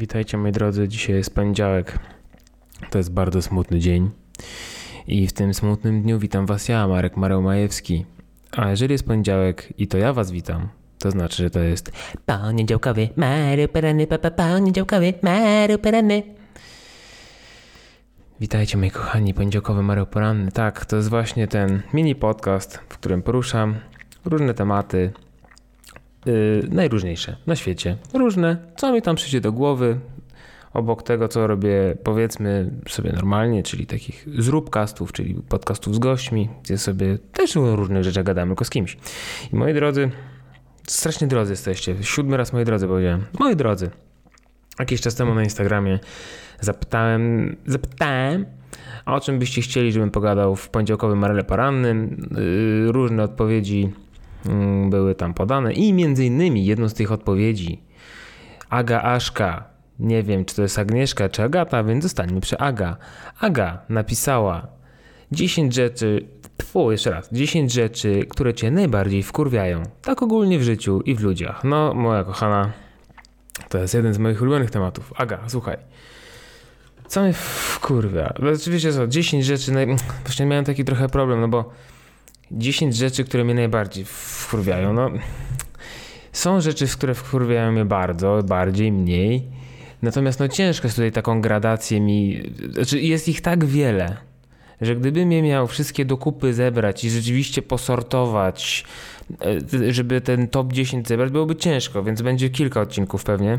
Witajcie moi drodzy, dzisiaj jest poniedziałek. To jest bardzo smutny dzień. I w tym smutnym dniu witam was ja, Marek Mareł Majewski. A jeżeli jest poniedziałek i to ja was witam, to znaczy, że to jest Poniedziałkowy Mareł Perany, papa, poniedziałkowy Mareł Perany. Witajcie moi kochani, poniedziałkowy Mareł Poranny. Tak, to jest właśnie ten mini podcast, w którym poruszam różne tematy, yy, najróżniejsze na świecie. Różne, co mi tam przyjdzie do głowy, obok tego, co robię, powiedzmy sobie normalnie, czyli takich zróbcastów, czyli podcastów z gośćmi, gdzie sobie też o różnych rzeczach gadamy, tylko z kimś. I moi drodzy, strasznie drodzy jesteście. Siódmy raz moi drodzy powiedziałem. Moi drodzy, jakiś czas temu na Instagramie zapytałem, zapytałem, o czym byście chcieli, żebym pogadał w poniedziałkowym Marele Porannym. Yy, różne odpowiedzi były tam podane i między innymi jedną z tych odpowiedzi Aga Aszka, nie wiem czy to jest Agnieszka czy Agata, więc zostańmy przy Aga. Aga napisała 10 rzeczy, tfu, jeszcze raz, 10 rzeczy, które cię najbardziej wkurwiają. Tak ogólnie w życiu i w ludziach. No, moja kochana, to jest jeden z moich ulubionych tematów. Aga, słuchaj. Co mnie wkurwia? No, Oczywiście co, 10 rzeczy, naj... właśnie miałem taki trochę problem, no bo 10 rzeczy, które mnie najbardziej wkurwiają, no... Są rzeczy, które wkurwiają mnie bardzo, bardziej, mniej. Natomiast no ciężko jest tutaj taką gradację mi... Znaczy jest ich tak wiele, że gdybym je miał wszystkie do kupy zebrać i rzeczywiście posortować, e, żeby ten top 10 zebrać, byłoby ciężko, więc będzie kilka odcinków pewnie.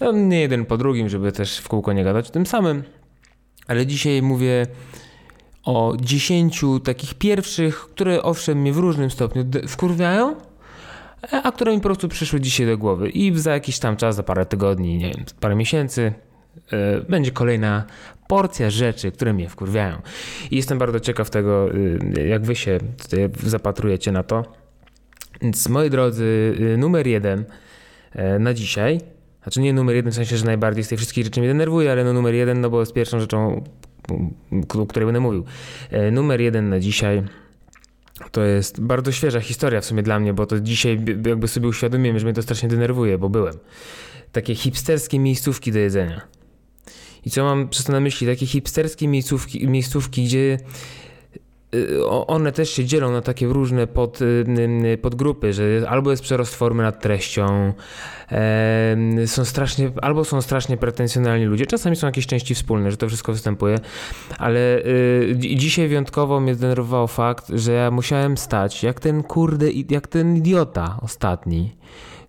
No, nie jeden po drugim, żeby też w kółko nie gadać tym samym. Ale dzisiaj mówię o 10 takich pierwszych, które owszem mnie w różnym stopniu wkurwiają, a które mi po prostu przyszły dzisiaj do głowy. I za jakiś tam czas, za parę tygodni, nie wiem, parę miesięcy, e, będzie kolejna porcja rzeczy, które mnie wkurwiają. I jestem bardzo ciekaw tego, y, jak wy się tutaj zapatrujecie na to. Więc moi drodzy, y, numer jeden e, na dzisiaj, znaczy nie numer jeden w sensie, że najbardziej z tych wszystkich rzeczy mnie denerwuje, ale no numer jeden, no bo jest pierwszą rzeczą, o której będę mówił. E, Numer jeden na dzisiaj to jest bardzo świeża historia w sumie dla mnie, bo to dzisiaj jakby sobie uświadomiłem, że mnie to strasznie denerwuje, bo byłem. Takie hipsterskie miejscówki do jedzenia. I co mam przez to na myśli? Takie hipsterskie miejscówki, miejscówki gdzie one też się dzielą na takie różne pod, y, y, podgrupy, że albo jest przerost formy nad treścią, są strasznie, albo są strasznie pretensjonalni ludzie, czasami są jakieś części wspólne, że to wszystko występuje, ale y, dzi- dzisiaj wyjątkowo mnie zdenerwował fakt, że ja musiałem stać, jak ten kurde, jak ten idiota ostatni,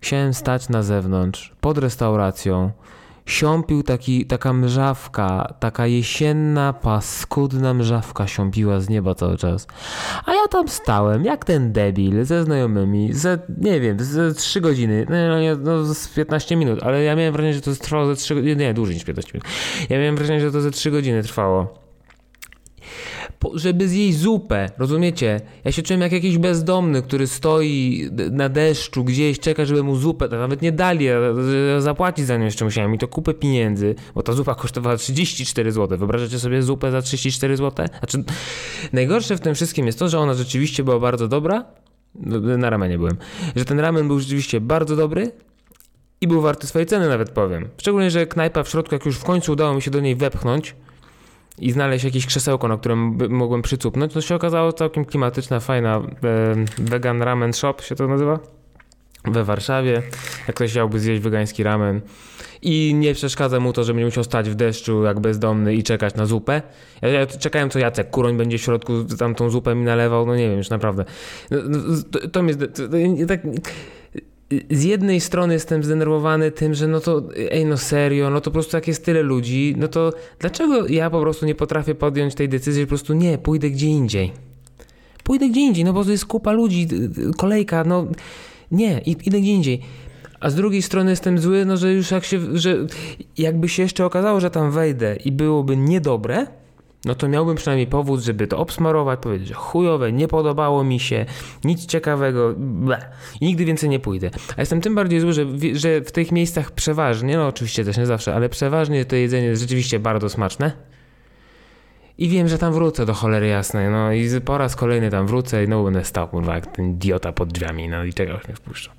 musiałem stać na zewnątrz, pod restauracją, siąpił taki, taka mrzawka, taka jesienna, paskudna mrzawka siąpiła z nieba cały czas. A ja tam stałem, jak ten debil, ze znajomymi, ze, nie wiem, ze 3 godziny, no, nie, no z 15 minut, ale ja miałem wrażenie, że to trwało ze 3 godziny, nie, dłużej niż 15 minut. Ja miałem wrażenie, że to ze 3 godziny trwało. Żeby zjeść zupę, rozumiecie? Ja się czułem jak jakiś bezdomny, który stoi na deszczu gdzieś, czeka, żeby mu zupę, nawet nie dali, a a zapłacić za nią jeszcze musiałem i to kupę pieniędzy, bo ta zupa kosztowała 34 zł. Wyobrażacie sobie zupę za 34 zł? Znaczy, najgorsze w tym wszystkim jest to, że ona rzeczywiście była bardzo dobra, na ramenie byłem, że ten ramen był rzeczywiście bardzo dobry, i był warty swojej ceny, nawet powiem. Szczególnie, że knajpa w środku, jak już w końcu udało mi się do niej wepchnąć i znaleźć jakieś krzesełko, na którym mogłem przycupnąć, to się okazało całkiem klimatyczna, fajna e, vegan ramen shop się to nazywa. We Warszawie, jak ktoś chciałby zjeść wegański ramen i nie przeszkadza mu to, że będzie musiał stać w deszczu jak bezdomny i czekać na zupę. Ja, ja czekałem co Jacek Kuroń będzie w środku tam tą zupę mi nalewał, no nie wiem, już naprawdę. No, no, to, to to, to, tak, z jednej strony jestem zdenerwowany tym, że no to, ej no serio, no to po prostu jak jest tyle ludzi, no to dlaczego ja po prostu nie potrafię podjąć tej decyzji, że po prostu nie, pójdę gdzie indziej. Pójdę gdzie indziej, no bo to jest kupa ludzi, kolejka, no nie, idę gdzie indziej. A z drugiej strony jestem zły, no że już jak się, że jakby się jeszcze okazało, że tam wejdę i byłoby niedobre, no to miałbym przynajmniej powód, żeby to obsmarować, powiedzieć, że chujowe, nie podobało mi się, nic ciekawego, ble. I nigdy więcej nie pójdę. A jestem tym bardziej zły, że, że w tych miejscach przeważnie, no oczywiście też nie zawsze, ale przeważnie to jedzenie jest rzeczywiście bardzo smaczne. I wiem, że tam wrócę do cholery jasnej, no i po raz kolejny tam wrócę i no będę stał, kurwa, jak ten idiota pod drzwiami, no i czego już mnie wpuszczą.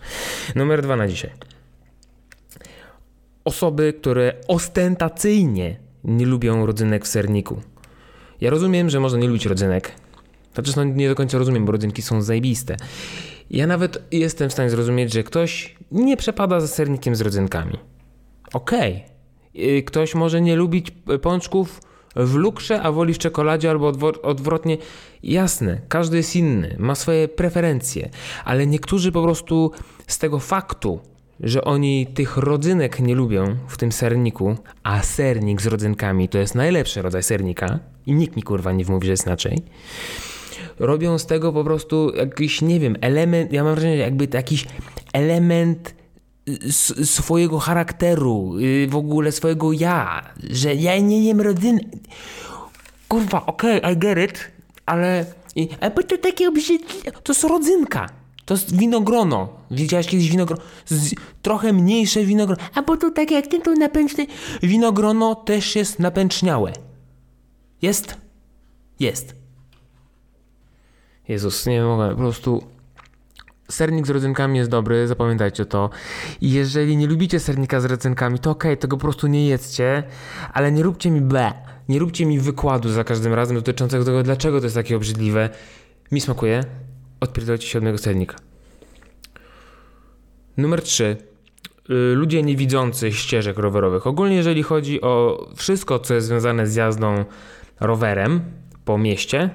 Numer dwa na dzisiaj. osoby, które ostentacyjnie nie lubią rodzynek w serniku. Ja rozumiem, że można nie lubić rodzynek. Znaczy, no nie do końca rozumiem, bo rodzynki są zajebiste. Ja nawet jestem w stanie zrozumieć, że ktoś nie przepada za sernikiem z rodzynkami. Okej. Okay. Ktoś może nie lubić pączków w lukrze, a woli w czekoladzie albo odwrotnie. Jasne, każdy jest inny, ma swoje preferencje, ale niektórzy po prostu z tego faktu, że oni tych rodzynek nie lubią w tym serniku, a sernik z rodzynkami to jest najlepszy rodzaj sernika i nikt mi kurwa nie wmówi, że jest inaczej. Robią z tego po prostu jakiś, nie wiem, element, ja mam wrażenie, jakby to jakiś element swojego charakteru, y, w ogóle swojego ja, że ja nie jem rodziny. Kurwa, okej, okay, I get it, ale... A bo to takie obrzydliwe, to jest rodzynka. To jest winogrono. Widziałeś kiedyś winogrono? Trochę mniejsze winogrono. A bo to tak jak ten to napęczny. Winogrono też jest napęczniałe. Jest? Jest. Jezus, nie mogę, po prostu sernik z rodzynkami jest dobry, zapamiętajcie to. I jeżeli nie lubicie sernika z rodzynkami, to okej, okay, tego po prostu nie jedzcie, ale nie róbcie mi ble. Nie róbcie mi wykładu za każdym razem dotyczącego tego, dlaczego to jest takie obrzydliwe. Mi smakuje. Odpierdolcie się od sernika. Numer 3. Y, ludzie niewidzący ścieżek rowerowych. Ogólnie jeżeli chodzi o wszystko, co jest związane z jazdą rowerem po mieście,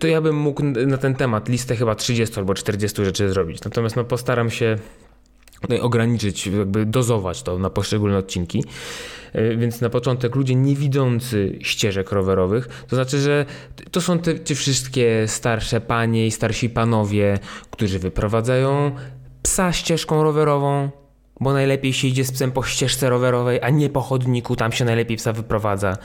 to ja bym mógł na ten temat listę chyba 30 albo 40 rzeczy zrobić. Natomiast no, postaram się ograniczyć, jakby dozować to na poszczególne odcinki. E, więc na początek ludzie niewidzący ścieżek rowerowych, to znaczy, że to są te, te wszystkie starsze panie i starsi panowie, którzy wyprowadzają psa ścieżką rowerową, bo najlepiej się idzie z psem po ścieżce rowerowej, a nie po chodniku, tam się najlepiej psa wyprowadza.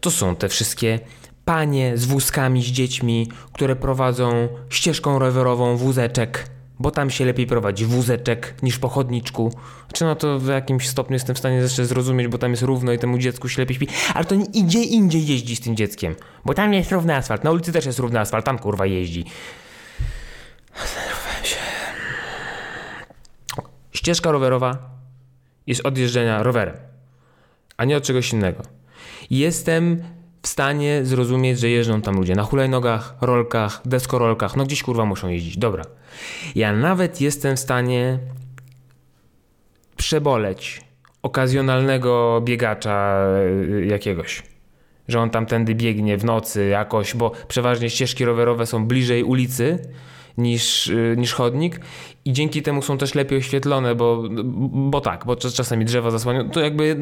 To są te wszystkie panie z wózkami, z dziećmi, które prowadzą ścieżką rowerową wózeczek, bo tam się lepiej prowadzi wózeczek niż po chodniczku. Czy no to w jakimś stopniu jestem w stanie jeszcze zrozumieć, bo tam jest równo i temu dziecku się lepiej śpi, ale to idzie indziej jeździ z tym dzieckiem, bo tam jest równy asfalt, na ulicy też jest równy asfalt, tam kurwa jeździ. Ścieżka rowerowa jest od jeżdżenia rowerem, a nie od czegoś innego. Jestem w stanie zrozumieć, że jeżdżą tam ludzie na hulajnogach, rolkach, deskorolkach, no gdzieś kurwa muszą jeździć, dobra. Ja nawet jestem w stanie przeboleć okazjonalnego biegacza y, jakiegoś. Że on tamtędy biegnie w nocy jakoś, bo przeważnie ścieżki rowerowe są bliżej ulicy niż, y, niż chodnik i dzięki temu są też lepiej oświetlone, bo, bo tak, bo czasami drzewa zasłaniają, to jakby y,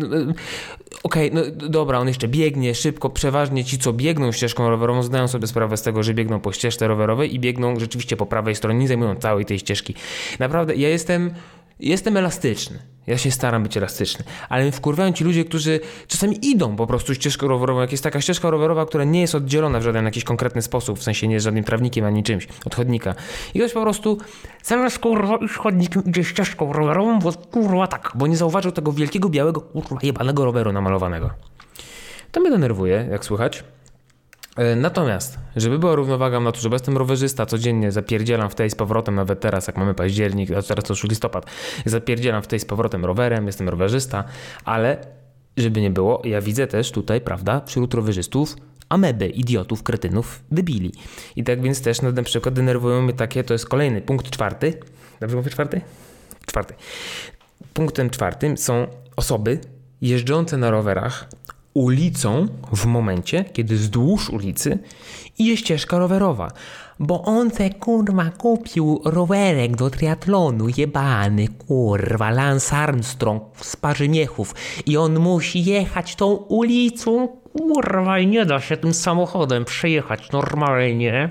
okej, okay, no dobra, on jeszcze biegnie szybko, przeważnie ci, co biegną ścieżką rowerową, zdają sobie sprawę z tego, że biegną po ścieżce rowerowej i biegną rzeczywiście po prawej stronie, nie zajmują całej tej ścieżki. Naprawdę, ja jestem, jestem elastyczny. Ja się staram być elastyczny, ale wkurwają ci ludzie, którzy czasami idą po prostu ścieżką rowerową. Jak jest taka ścieżka rowerowa, która nie jest oddzielona w żaden jakiś konkretny sposób, w sensie nie jest żadnym trawnikiem ani czymś od chodnika. I ktoś po prostu zamiast kurwa iść chodnikiem idzie ścieżką rowerową, bo kurwa tak, bo nie zauważył tego wielkiego białego kurwa jebanego roweru namalowanego. To mnie denerwuje, jak słychać. E, natomiast, żeby była równowaga w naturze, bo jestem rowerzysta, codziennie zapierdzielam w tej z powrotem, nawet teraz, jak mamy październik, a teraz to już listopad, zapierdzielam w tej z powrotem rowerem, jestem rowerzysta, ale żeby nie było, ja widzę też tutaj, prawda, wśród rowerzystów ameby, idiotów, kretynów, debili. I tak więc też na przykład denerwują mnie takie, to jest kolejny punkt czwarty, dobrze mówię czwarty? Czwarty. Punktem czwartym są osoby jeżdżące na rowerach ulicą w momencie, kiedy wzdłuż ulicy idzie ścieżka rowerowa. Bo on se kurwa kupił rowerek do triatlonu, jebany kurwa, Lance Armstrong z Parzymiechów i on musi jechać tą ulicą Kurwa, i nie da się tym samochodem przejechać normalnie.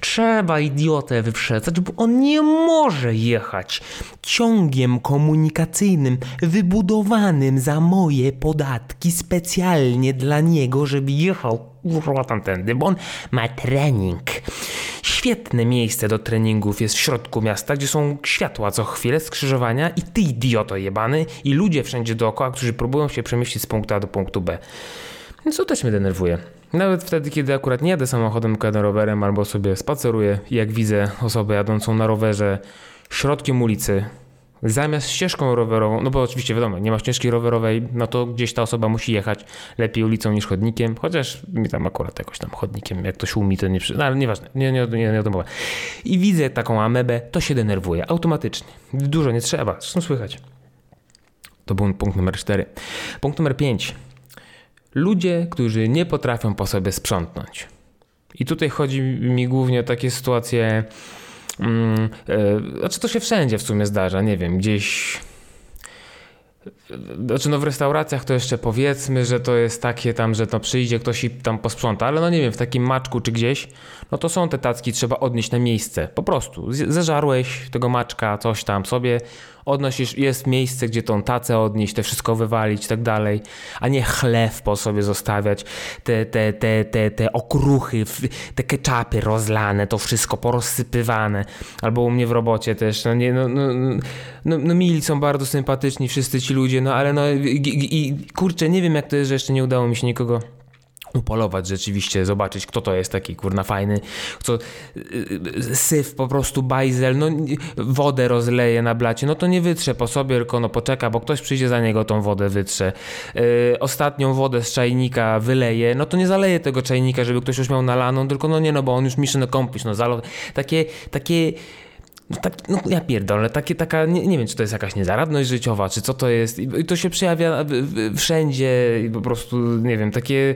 Trzeba idiotę wyprzedzać, bo on nie może jechać ciągiem komunikacyjnym wybudowanym za moje podatki specjalnie dla niego, żeby jechał kurwa tamtędy, bo on ma trening. Świetne miejsce do treningów jest w środku miasta, gdzie są światła co chwilę, skrzyżowania i ty idioto jebany i ludzie wszędzie dookoła, którzy próbują się przemieścić z punktu A do punktu B. Więc to też mnie denerwuje. Nawet wtedy, kiedy akurat nie jadę samochodem, tylko rowerem albo sobie spaceruję i jak widzę osobę jadącą na rowerze środkiem ulicy, zamiast ścieżką rowerową, no bo oczywiście wiadomo, nie ma ścieżki rowerowej, no to gdzieś ta osoba musi jechać lepiej ulicą niż chodnikiem, chociaż mi tam akurat jakoś tam chodnikiem, jak to szumi, to nie przy... No ale nieważne, nie, nie, nie, nie o tym mowa. I widzę taką amebę, to się denerwuje, automatycznie. Dużo nie trzeba, zresztą słychać. To był punkt numer cztery. Punkt numer pięć. Ludzie, którzy nie potrafią po sobie sprzątnąć. I tutaj chodzi mi głównie o takie sytuacje, e, znaczy to się wszędzie w sumie zdarza, nie wiem, gdzieś znaczy no w restauracjach to jeszcze powiedzmy, że to jest takie tam, że to przyjdzie ktoś i tam posprząta, ale no nie wiem, w takim maczku czy gdzieś, no to są te tacki, trzeba odnieść na miejsce, po prostu. Zeżarłeś tego maczka, coś tam sobie, odnosisz, jest miejsce, gdzie tą tacę odnieść, te wszystko wywalić i tak dalej, a nie chlew po sobie zostawiać, te, te, te, te, te okruchy, te ketchupy rozlane, to wszystko porozsypywane, albo u mnie w robocie też, no nie, no, no, no, no mili są bardzo sympatyczni wszyscy ci ludzie, no ale no i, i kurczę, nie wiem jak to jest, że jeszcze nie udało mi się nikogo upolować rzeczywiście, zobaczyć kto to jest taki kurna fajny, co yy, syf po prostu bajzel, no nie- wodę rozleje na blacie, no to nie wytrze po sobie, tylko no poczeka, bo ktoś przyjdzie za niego tą wodę wytrze. Yy, ostatnią wodę z czajnika wyleje, no to nie zaleje tego czajnika, żeby ktoś już miał nalaną, tylko no nie no, bo on już mission accomplish, no zalo... Takie, takie no, tak, no ja pierdolę, takie, taka, nie, nie wiem, czy to jest jakaś niezaradność życiowa, czy co to jest. I, i to się przejawia wszędzie i po prostu, nie wiem, takie.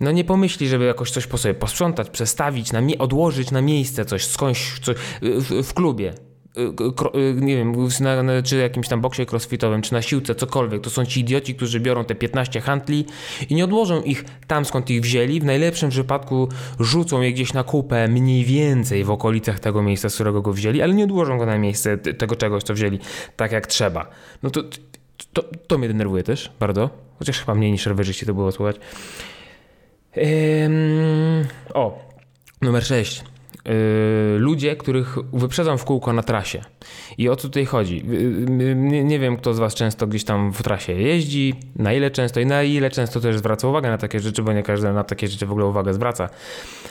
No nie pomyśli, żeby jakoś coś po sobie posprzątać, przestawić, na mie- odłożyć na miejsce coś skądś, coś, w, w klubie. y, kro- y, Nie wiem, na, na, czy jakimś tam boksie crossfitowym, czy na siłce, cokolwiek. To są ci idioci, którzy biorą te 15 handli i nie odłożą ich tam, skąd ich wzięli. W najlepszym przypadku rzucą je gdzieś na kupę, mniej więcej w okolicach tego miejsca, z którego go wzięli, ale nie odłożą go na miejsce tego czegoś, co wzięli tak jak trzeba. No to, to, to mnie denerwuje też bardzo, chociaż chyba mniej niż rowerzyści to było słuchać. Ym, o, numer 6. ludzie, których wyprzedzam w kółko na trasie. I o co tutaj chodzi? Yy, nie, nie wiem, kto z Was często gdzieś tam w trasie jeździ, na ile często i na ile często też zwraca uwagę na takie rzeczy, bo nie każdy na takie rzeczy w ogóle uwagę zwraca.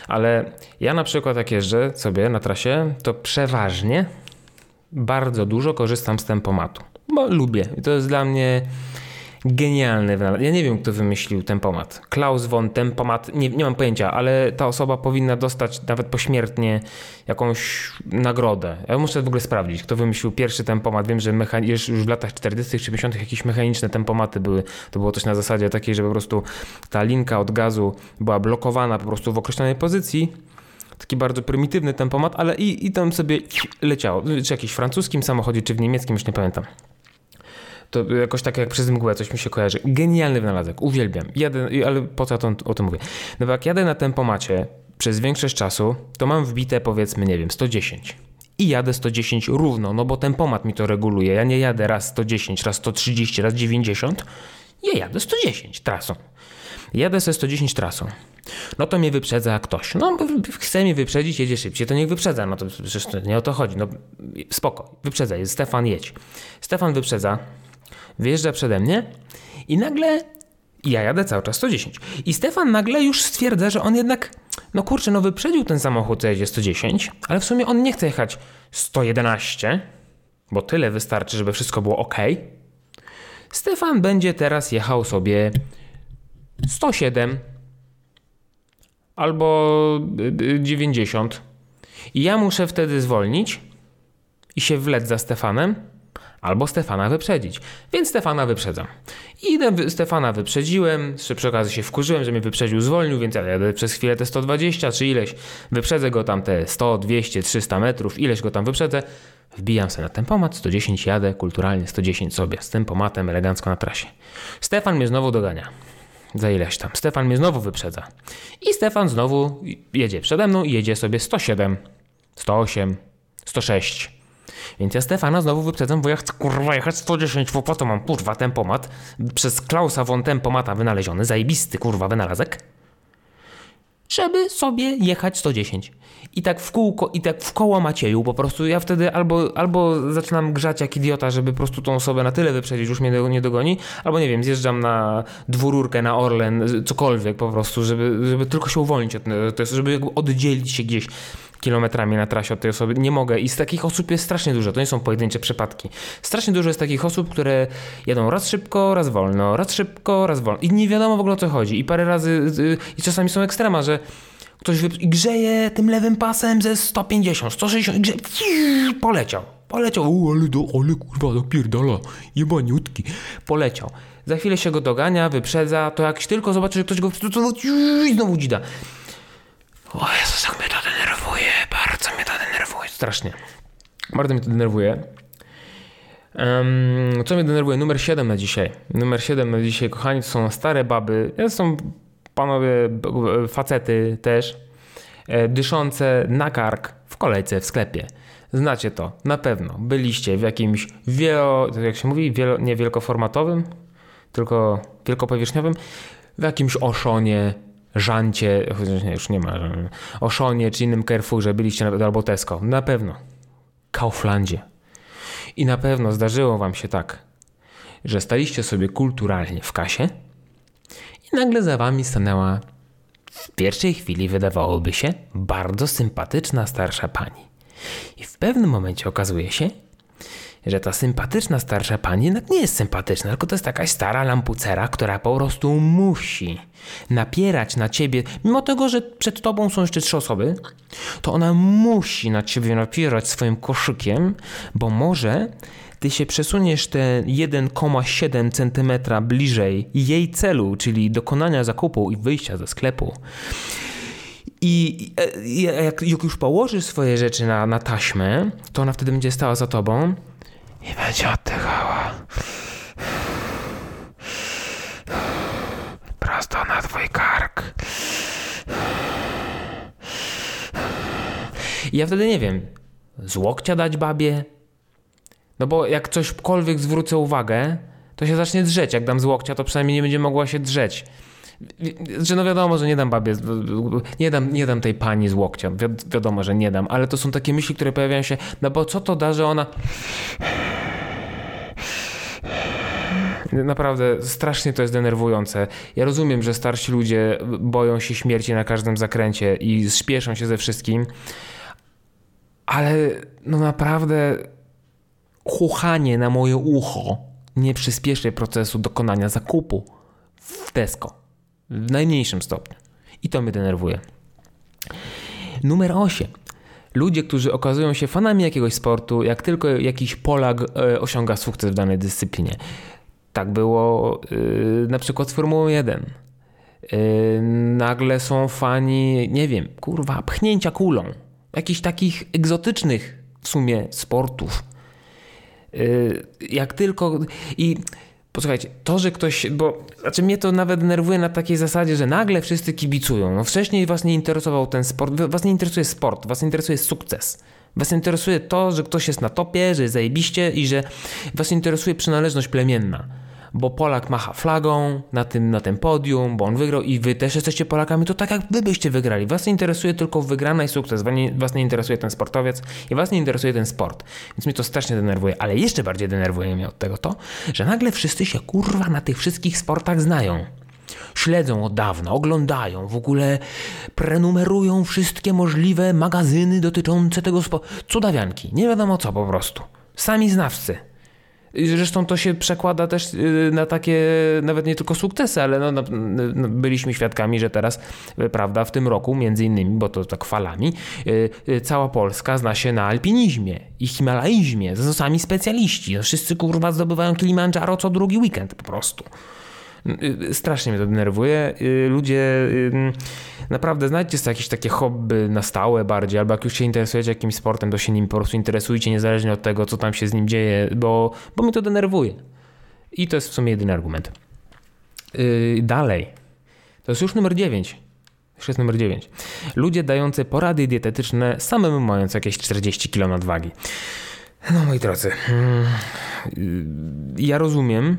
Ale ja na przykład jak jeżdżę sobie na trasie, to przeważnie bardzo dużo korzystam z tempomatu. Bo lubię. I to jest dla mnie genialny. Ja nie wiem, kto wymyślił tempomat. Klaus von Tempomat, nie, nie mam pojęcia, ale ta osoba powinna dostać nawet pośmiertnie jakąś nagrodę. Ja muszę w ogóle sprawdzić, kto wymyślił pierwszy tempomat. Wiem, że już w latach 40. czy 50. jakieś mechaniczne tempomaty były. To było coś na zasadzie takiej, że po prostu ta linka od gazu była blokowana po prostu w określonej pozycji taki bardzo prymitywny tempomat, ale i, i tam sobie leciało. Czy jakiś francuskim samochodzie, czy w niemieckim, już nie pamiętam. To jakoś tak jak przez mgłę coś mi się kojarzy. Genialny wynalazek, uwielbiam. Jadę, ale po co to, o tym mówię? No bo jak jadę na tempomacie przez większość czasu, to mam wbite powiedzmy, nie wiem, 110. I jadę 110 równo, no bo tempomat mi to reguluje. Ja nie jadę raz 110, raz 130, raz 90. Ja jadę 110 trasą. Jadę ze 110 trasą. No to mnie wyprzedza ktoś. No, chce mnie wyprzedzić, jedzie szybciej, to niech wyprzedza. No to przecież nie o to chodzi. No spoko, wyprzedza. Stefan, jedź. Stefan wyprzedza, wyjeżdża przede mnie i nagle ja jadę cały czas 110. I Stefan nagle już stwierdza, że on jednak, no kurczę, no wyprzedził ten samochód, co jedzie 110, ale w sumie on nie chce jechać 111, bo tyle wystarczy, żeby wszystko było ok. Stefan będzie teraz jechał sobie 107 albo y, y, 90. I ja muszę wtedy zwolnić i się wlec za Stefanem, albo Stefana wyprzedzić. Więc Stefana wyprzedzam. Idę, Stefana wyprzedziłem, przy okazji się wkurzyłem, że mnie wyprzedził, zwolnił, więc ja jadę przez chwilę te 120 czy ileś. Wyprzedzę go tam te 100, 200, 300 metrów, ileś go tam wyprzedzę. Wbijam sobie na tempomat, 110 jadę, kulturalnie 110 sobie, z tempomatem elegancko na trasie. Stefan mnie znowu dogania za ileś tam. Stefan mnie znowu wyprzedza. I Stefan znowu jedzie przede mną i jedzie sobie 107, 108, 106. Więc ja Stefana znowu wyprzedzam, bo ja chcę kurwa jechać 110, bo po to mam kurwa tempomat. Przez Klausa von Tempomata wynaleziony, zajebisty kurwa wynalazek. Żeby sobie jechać 110. I tak w kółko, i tak w koło Macieju, po prostu ja wtedy albo, albo zaczynam grzać jak idiota, żeby po prostu tą osobę na tyle wyprzedzić, już mnie do- nie dogoni, albo nie wiem, zjeżdżam na dwururkę, na Orlen, cokolwiek po prostu, żeby, żeby tylko się uwolnić od żeby oddzielić się gdzieś kilometrami na trasie od tej osoby. Nie mogę. I z takich osób jest strasznie dużo. To nie są pojedyncze przypadki. Strasznie dużo jest takich osób, które jadą raz szybko, raz wolno, raz szybko, raz wolno. I nie wiadomo w ogóle o co chodzi. I parę razy, y, i czasami są ekstrema, że ktoś i grzeje tym lewym pasem ze 150, 160 i grzeje, poleciał. Poleciał, u, ale, do, ale kurwa, dopierdala, jebaniutki. Poleciał. Za chwilę się go dogania, wyprzedza, to jak tylko zobaczy, że ktoś go to, to, ciii, i znowu dzida. O Jezus, jak mnie to denerwuje, bardzo mnie to denerwuje, strasznie. Bardzo mnie to denerwuje. Em, co mnie denerwuje? Numer 7 na dzisiaj. Numer 7 na dzisiaj, kochani, to są stare baby. To są panowie, facety też, e, dyszące na kark w kolejce w sklepie. Znacie to, na pewno. Byliście w jakimś wielo, jak się mówi, wielo, nie wielkoformatowym, tylko wielkopowierzchniowym, w jakimś Oszonie, Żancie, już nie ma, Oszonie czy innym Carrefourze byliście, na- albo Tesco, na pewno. Kauflandzie. I na pewno zdarzyło wam się tak, że staliście sobie kulturalnie w kasie i nagle za wami stanęła w pierwszej chwili wydawałoby się bardzo sympatyczna starsza pani. I w pewnym momencie okazuje się, że ta sympatyczna starsza pani jednak nie jest sympatyczna, tylko to jest jakaś stara lampucera, która po prostu musi napierać na ciebie, mimo tego, że przed tobą są jeszcze trzy osoby, to ona musi na ciebie napierać swoim koszykiem, bo może ty się przesuniesz te 1,7 cm bliżej jej celu, czyli dokonania zakupu i wyjścia ze sklepu. I e, jak już położysz swoje rzeczy na, na taśmę, to ona wtedy będzie stała za tobą i będzie oddychała. Prosto na twój kark. I ja wtedy nie wiem, z łokcia dać babie? No bo jak cośkolwiek zwrócę uwagę, to się zacznie drzeć. Jak dam z łokcia, to przynajmniej nie będzie mogła się drzeć. Że no wiadomo, że nie dam babie, nie dam, nie dam tej pani z łokcia, Wi- wiadomo, że nie dam, ale to są takie myśli, które pojawiają się, no bo co to da, że ona... Naprawdę strasznie to jest denerwujące. Ja rozumiem, że starsi ludzie boją się śmierci na każdym zakręcie i śpieszą się ze wszystkim, ale no naprawdę chuchanie na moje ucho nie przyspieszy procesu dokonania zakupu w Tesco. W najmniejszym stopniu. I to mnie denerwuje. Numer 8. Ludzie, którzy okazują się fanami jakiegoś sportu, jak tylko jakiś Polak e, osiąga sukces w danej dyscyplinie. Tak było y, na przykład z Formułą 1. Y, nagle są fani, nie wiem, kurwa, pchnięcia kulą. Jakichś takich egzotycznych w sumie sportów. Y, jak tylko. I posłuchajcie, to, że ktoś. Bo znaczy mnie to nawet denerwuje na takiej zasadzie, że nagle wszyscy kibicują. No wcześniej was nie interesował ten sport, was nie interesuje sport, was interesuje sukces. Was interesuje to, że ktoś jest na topie, że jest zajebiście i że was interesuje przynależność plemienna. Bo Polak macha flagą na tym, na tym podium, bo on wygrał i wy też jesteście Polakami, to tak jak wy byście wygrali. Was interesuje tylko wygrana i sukces, was nie, interesuje ten sportowiec i was nie interesuje ten sport. Więc mnie to strasznie denerwuje, ale jeszcze bardziej denerwuje mnie od tego to, że nagle wszyscy się kurwa na tych wszystkich sportach znają. Śledzą od dawna, oglądają, w ogóle prenumerują wszystkie możliwe magazyny dotyczące tego sportu. Cudawianki, nie wiadomo co po prostu. Sami znawcy. Zresztą to się przekłada też y, na takie, nawet nie tylko sukcesy, ale no, no, no, byliśmy świadkami, że teraz, y, prawda, w tym roku między innymi, bo to tak falami, y, y, cała Polska zna się na alpinizmie i himalaizmie. To są sami specjaliści. Wszyscy kurwa zdobywają Kilimandżaro co drugi weekend po prostu. Y, Strasznie mnie to denerwuje. Y, Ludzie, y, naprawdę znajdźcie sobie jakieś takie hobby na stałe bardziej, albo jak już się interesujecie jakimś sportem, to się nim po prostu interesujcie, niezależnie od tego, co tam się z nim dzieje, bo, bo mnie to denerwuje. I to jest w sumie jedyny argument. Dalej. To jest już numer 9. Już jest numer 9. Ludzie dający porady dietetyczne samemu mając jakieś 40 kg nadwagi. No moi drodzy, mm, ja rozumiem,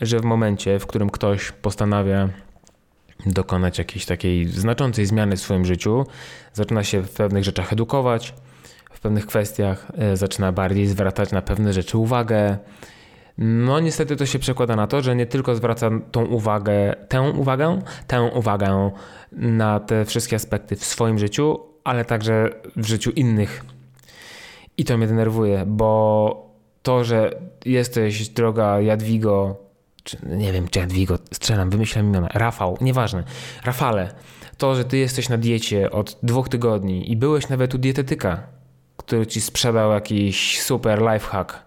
że w momencie, w którym ktoś postanawia dokonać jakiejś takiej znaczącej zmiany w swoim życiu, zaczyna się w pewnych rzeczach edukować, w pewnych kwestiach, e, zaczyna bardziej zwracać na pewne rzeczy uwagę. No niestety to się przekłada na to, że nie tylko zwraca tą uwagę, tę uwagę, tę uwagę na te wszystkie aspekty w swoim życiu, ale także w życiu innych. I to mnie denerwuje, bo to, że jesteś droga Jadwigo, czy nie wiem, czy Jadwigo, strzelam, wymyślam imiona, Rafał, nieważne, Rafale, to, że ty jesteś na diecie od dwóch tygodni i byłeś nawet u dietetyka, który ci sprzedał jakiś super lifehack,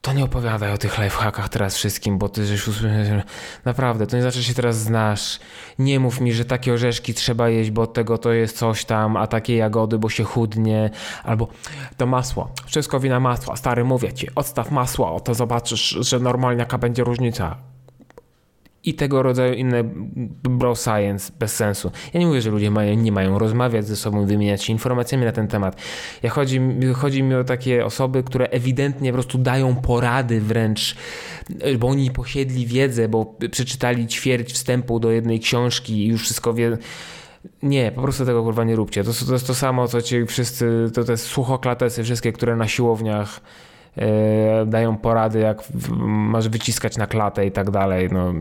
to nie opowiadaj o tych lifehackach teraz wszystkim, bo ty żeś usłyszał, naprawdę, to nie znaczy, że się teraz znasz. Nie mów mi, że takie orzeszki trzeba jeść, bo od tego to jest coś tam, a takie jagody, bo się chudnie, albo to masło, wszystko wina masła, stary, mówię ci, odstaw masło, to zobaczysz, że normalnie jaka będzie różnica i tego rodzaju inne bro science bez sensu. Ja nie mówię, że ludzie mają, nie mają rozmawiać ze sobą, wymieniać się informacjami na ten temat. Ja chodzi, chodzi mi o takie osoby, które ewidentnie po prostu dają porady wręcz, bo oni posiedli wiedzę, bo przeczytali ćwierć wstępu do jednej książki i już wszystko wie. Nie, po prostu tego kurwa nie róbcie. To, to jest to samo, co ci wszyscy, to te suchoklatesy wszystkie, które na siłowniach dają porady, jak masz wyciskać na klatę i tak dalej. No,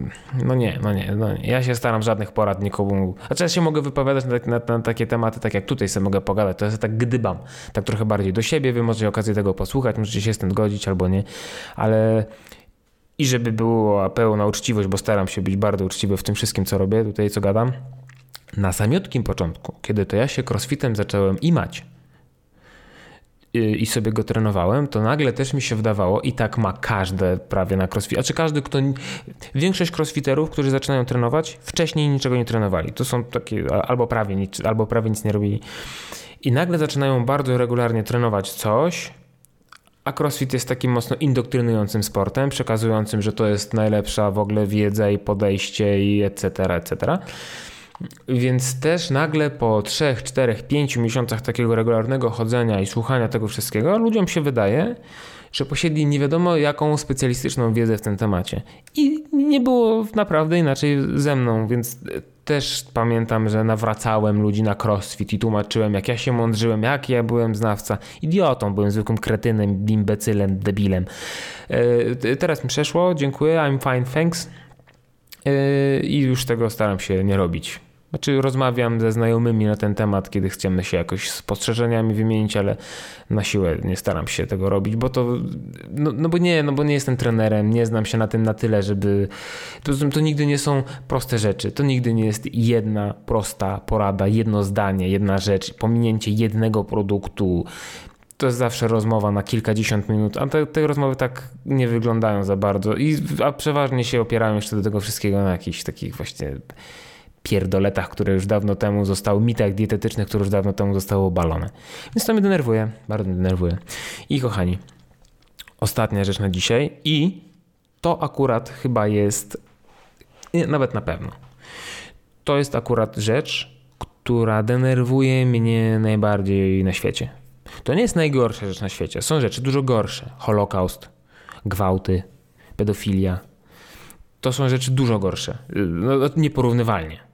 no nie, no nie, no nie. Ja się staram żadnych porad nikomu. Znaczy ja się mogę wypowiadać na, na, na, takie tematy, tak jak tutaj sobie mogę pogadać. To jest tak gdybam, tak trochę bardziej do siebie. Wy możecie okazję tego posłuchać, możecie się z tym zgodzić albo nie, ale i żeby była pełna uczciwość, bo staram się być bardzo uczciwy w tym wszystkim, co robię, tutaj co gadam. Na samiutkim początku, kiedy to ja się crossfitem zacząłem imać, i sobie go trenowałem, to nagle też mi się wydawało, i tak ma każde prawie na crossfit, a czy każdy, kto. Większość crossfiterów, którzy zaczynają trenować, wcześniej niczego nie trenowali. To są takie albo prawie nic, albo prawie nic nie robili. I nagle zaczynają bardzo regularnie trenować coś, a crossfit jest takim mocno indoktrynującym sportem, przekazującym, że to jest najlepsza w ogóle wiedza i podejście i etc., etc. Więc też nagle po 3, 4, 5 miesiącach takiego regularnego chodzenia i słuchania tego wszystkiego, ludziom się wydaje, że posiedli nie wiadomo jaką specjalistyczną wiedzę w tym temacie. I nie było naprawdę inaczej ze mną, więc też pamiętam, że nawracałem ludzi na crossfit i tłumaczyłem, jak ja się mądrzyłem, jak ja byłem znawca. Idiotą, byłem zwykłym kretynem, imbecylem, debilem. E, teraz mi przeszło, dziękuję, I'm fine, thanks. E, I już tego staram się nie robić. Znaczy rozmawiam ze znajomymi na ten temat, kiedy chcemy się jakoś spostrzeżeniami wymienić, ale na siłę nie staram się tego robić, bo to, no, no bo nie, no bo nie jestem trenerem, nie znam się na tym na tyle, żeby, to, to nigdy nie są proste rzeczy, to nigdy nie jest jedna prosta porada, jedno zdanie, jedna rzecz, pominięcie jednego produktu, to jest zawsze rozmowa na kilkadziesiąt minut, a te, te, rozmowy tak nie wyglądają za bardzo, i, a przeważnie się opierają jeszcze do tego wszystkiego na jakichś takich właśnie pierdoletach, które już dawno temu zostały, mitach dietetycznych, które już dawno temu zostały obalone. Więc to mnie denerwuje, bardzo mnie denerwuje. I kochani, ostatnia rzecz na dzisiaj i to akurat chyba jest, nawet na pewno, to jest akurat rzecz, która denerwuje mnie najbardziej na świecie. To nie jest najgorsza rzecz na świecie. Są rzeczy dużo gorsze. Holokaust, gwałty, pedofilia. To są rzeczy dużo gorsze. No, nieporównywalnie.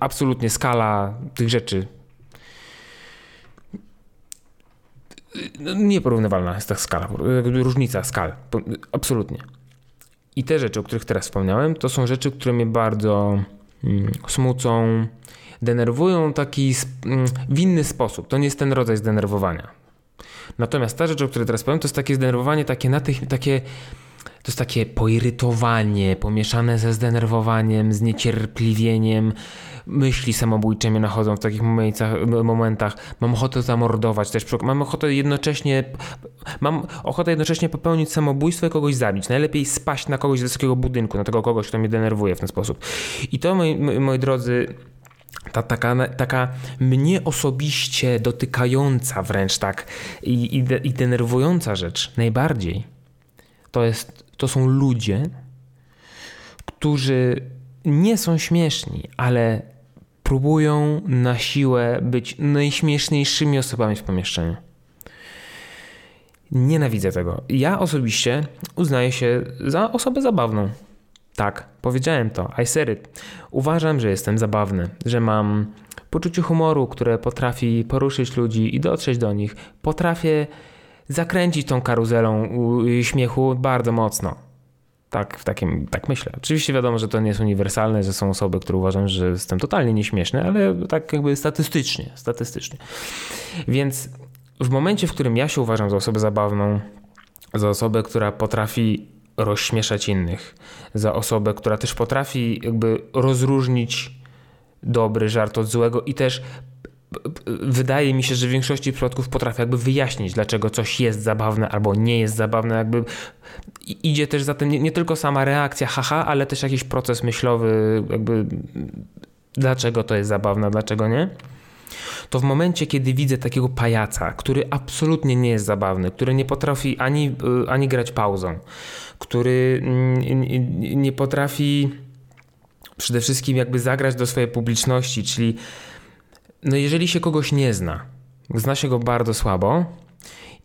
Absolutnie skala tych rzeczy no, nieporównywalna jest ta skala, różnica skal, absolutnie. I te rzeczy, o których teraz wspomniałem, to są rzeczy, które mnie bardzo mm, smucą, denerwują taki mm, w inny sposób. To nie jest ten rodzaj zdenerwowania. Natomiast ta rzecz, o której teraz powiem, to jest takie zdenerwowanie, takie, natych, takie to jest takie poirytowanie pomieszane ze zdenerwowaniem, z niecierpliwieniem. Myśli samobójcze mnie nachodzą w takich momentach. Mam ochotę zamordować też. Mam ochotę jednocześnie mam ochotę jednocześnie popełnić samobójstwo i kogoś zabić. Najlepiej spaść na kogoś z wysokiego budynku, na tego kogoś, kto mnie denerwuje w ten sposób. I to, moi, moi drodzy, ta, taka, taka mnie osobiście dotykająca wręcz tak i, i, i denerwująca rzecz najbardziej to, jest, to są ludzie, którzy nie są śmieszni, ale próbują na siłę być najśmieszniejszymi osobami w pomieszczeniu. Nienawidzę tego. Ja osobiście uznaję się za osobę zabawną. Tak, powiedziałem to. I said it. Uważam, że jestem zabawny, że mam poczucie humoru, które potrafi poruszyć ludzi i dotrzeć do nich. Potrafię zakręcić tą karuzelą śmiechu bardzo mocno. Tak, w takim, tak myślę. Oczywiście wiadomo, że to nie jest uniwersalne, że są osoby, które uważam, że jestem totalnie nieśmieszny, ale tak jakby statystycznie, statystycznie. Więc w momencie, w którym ja się uważam za osobę zabawną, za osobę, która potrafi rozśmieszać innych, za osobę, która też potrafi jakby rozróżnić dobry żart od złego i też wydaje mi się, że w większości przypadków potrafię jakby wyjaśnić, dlaczego coś jest zabawne albo nie jest zabawne. Jakby idzie też za tym nie, nie tylko sama reakcja, haha, ale też jakiś proces myślowy, jakby dlaczego to jest zabawne, dlaczego nie. To w momencie, kiedy widzę takiego pajaca, który absolutnie nie jest zabawny, który nie potrafi ani, ani grać pauzą, który nie potrafi przede wszystkim jakby zagrać do swojej publiczności, czyli no jeżeli się kogoś nie zna, zna się go bardzo słabo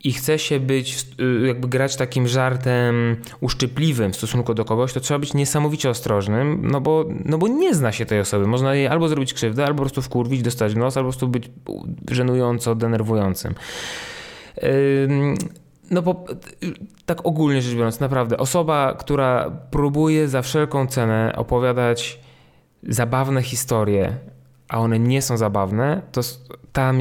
i chce się być, y, jakby grać takim żartem uszczypliwym w stosunku do kogoś, to trzeba być niesamowicie ostrożnym, no bo, no bo nie zna się tej osoby. Można jej albo zrobić krzywdę, albo po prostu wkurwić, dostać w nos, albo po prostu być żenująco denerwującym. No bo tak ogólnie rzecz biorąc, naprawdę, osoba, która próbuje za wszelką cenę opowiadać zabawne historie, a one nie są zabawne, to tam,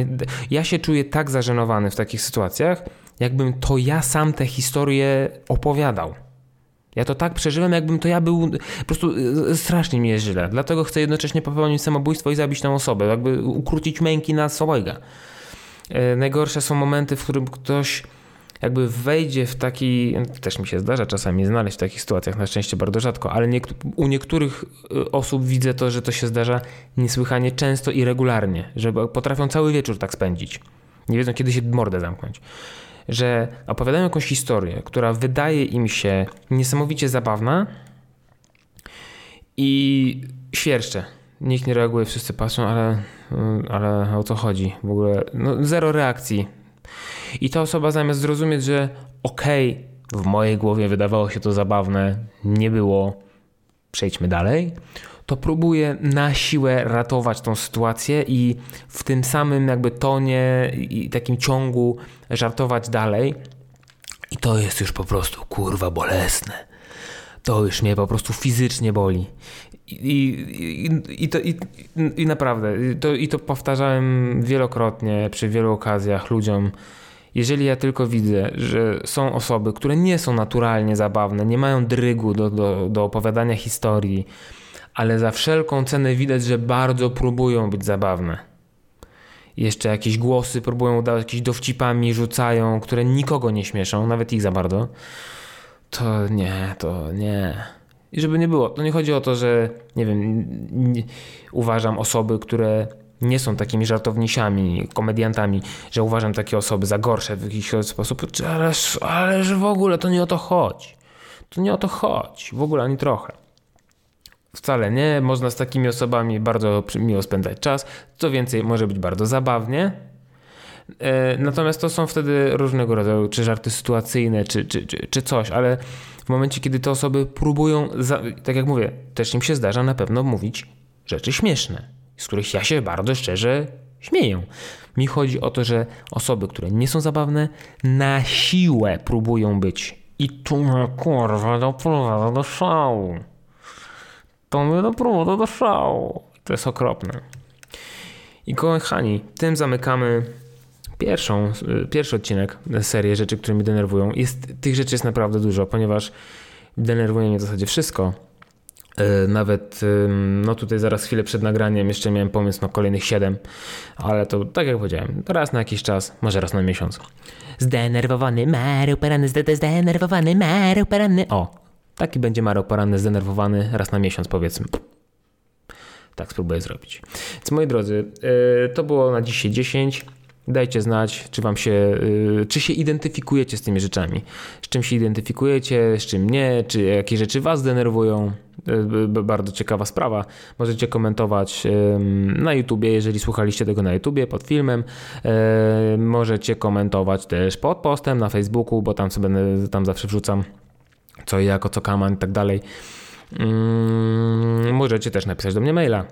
ja się czuję tak zażenowany w takich sytuacjach, jakbym to ja sam te historie opowiadał. Ja to tak przeżyłem, jakbym to ja był, po prostu y, strasznie mi jest źle. Dlatego chcę jednocześnie popełnić samobójstwo i zabić tę osobę, jakby ukrócić męki na swojego. E, najgorsze są momenty, w którym ktoś jakby wejdzie w taki, też mi się zdarza czasami znaleźć w takich sytuacjach, na szczęście bardzo rzadko, ale u niektórych y, osób widzę to, że to się zdarza niesłychanie często i regularnie, że potrafią cały wieczór tak spędzić. Nie wiedzą, kiedy się mordę zamknąć. Że opowiadają jakąś historię, która wydaje im się niesamowicie zabawna i świerszcze. Nikt nie reaguje, wszyscy patrzą, ale, y, ale o co chodzi? W ogóle no, zero reakcji i ta osoba zamiast zrozumieć, że okej, okay, w mojej głowie wydawało się to zabawne, nie było, przejdźmy dalej, to próbuje na siłę ratować tą sytuację i w tym samym jakby tonie i takim ciągu żartować dalej. I to jest już po prostu kurwa bolesne. To już mnie po prostu fizycznie boli. I, i, i, to, i, i naprawdę, to, i to powtarzałem wielokrotnie przy wielu okazjach ludziom, jeżeli ja tylko widzę, że są osoby, które nie są naturalnie zabawne, nie mają drygu do, do, do opowiadania historii, ale za wszelką cenę widać, że bardzo próbują być zabawne. Jeszcze jakieś głosy próbują udawać, jakieś dowcipami rzucają, które nikogo nie śmieszą, nawet ich za bardzo. To nie, to nie. I żeby nie było, to nie chodzi o to, że nie wiem, nie, uważam osoby, które nie są takimi żartownisiami, komediantami, że uważam takie osoby za gorsze w jakiś sposób, ależ, ależ w ogóle to nie o to chodzi. To nie o to chodzi, w ogóle ani trochę. Wcale nie, można z takimi osobami bardzo miło spędzać czas, co więcej, może być bardzo zabawnie. E, natomiast to są wtedy różnego rodzaju, czy żarty sytuacyjne, czy, czy, czy, czy coś, ale w momencie, kiedy te osoby próbują, tak jak mówię, też im się zdarza na pewno mówić rzeczy śmieszne z których ja się bardzo szczerze śmieję. Mi chodzi o to, że osoby, które nie są zabawne, na siłę próbują być. I tu mnie kurwa doprowadza do szału. To mnie doprowadza do szału. To jest okropne. I kochani, tym zamykamy pierwszą, pierwszy odcinek serii rzeczy, które mnie denerwują. Jest, tych rzeczy jest naprawdę dużo, ponieważ denerwuje mnie w zasadzie wszystko. E, nawet, no tutaj zaraz chwilę przed nagraniem jeszcze miałem pomysł na kolejnych 7, ale to tak jak powiedziałem, raz na jakiś czas, może raz na miesiąc. Zdenerwowany Mario Poranny, zdenerwowany Mario Poranny. O, taki będzie Mario Poranny zdenerwowany raz na miesiąc powiedzmy. Tak spróbuję zrobić. Więc moi drodzy, e, to było na dzisiaj 10. Dajcie znać, czy wam się, y, czy się identyfikujecie z tymi rzeczami. Z czym się identyfikujecie, z czym nie, czy jakie rzeczy was denerwują. Y, bardzo ciekawa sprawa. Możecie komentować na YouTubie, jeżeli słuchaliście tego na YouTubie pod filmem. Y, możecie komentować też pod postem na Facebooku, bo tam sobie tam zawsze wrzucam co i jako, co kaman i tak dalej. Możecie też napisać do mnie maila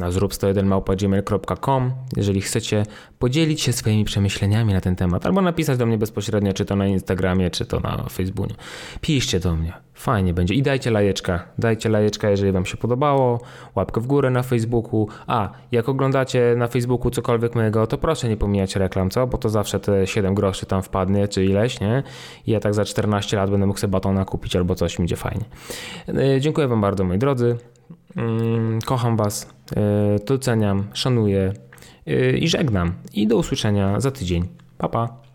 na zrób101małpa.gmail.com, jeżeli chcecie podzielić się swoimi przemyśleniami na ten temat, albo napisać do mnie bezpośrednio, czy to na Instagramie, czy to na Facebooku. Piszcie do mnie, fajnie będzie. I dajcie lajeczka, dajcie lajeczka, jeżeli wam się podobało, łapkę w górę na Facebooku. A, jak oglądacie na Facebooku cokolwiek mojego, to proszę nie pomijać reklam, co? Bo to zawsze te 7 groszy tam wpadnie, czy ileś, nie? I ja tak za 14 lat będę mógł sobie batona kupić albo coś, będzie fajnie. Yy, Dziękuję wam bardzo, moi drodzy. Mm, Kocham Was, yy, doceniam, szanuję yy, i żegnam. I do usłyszenia za tydzień. Pa, pa.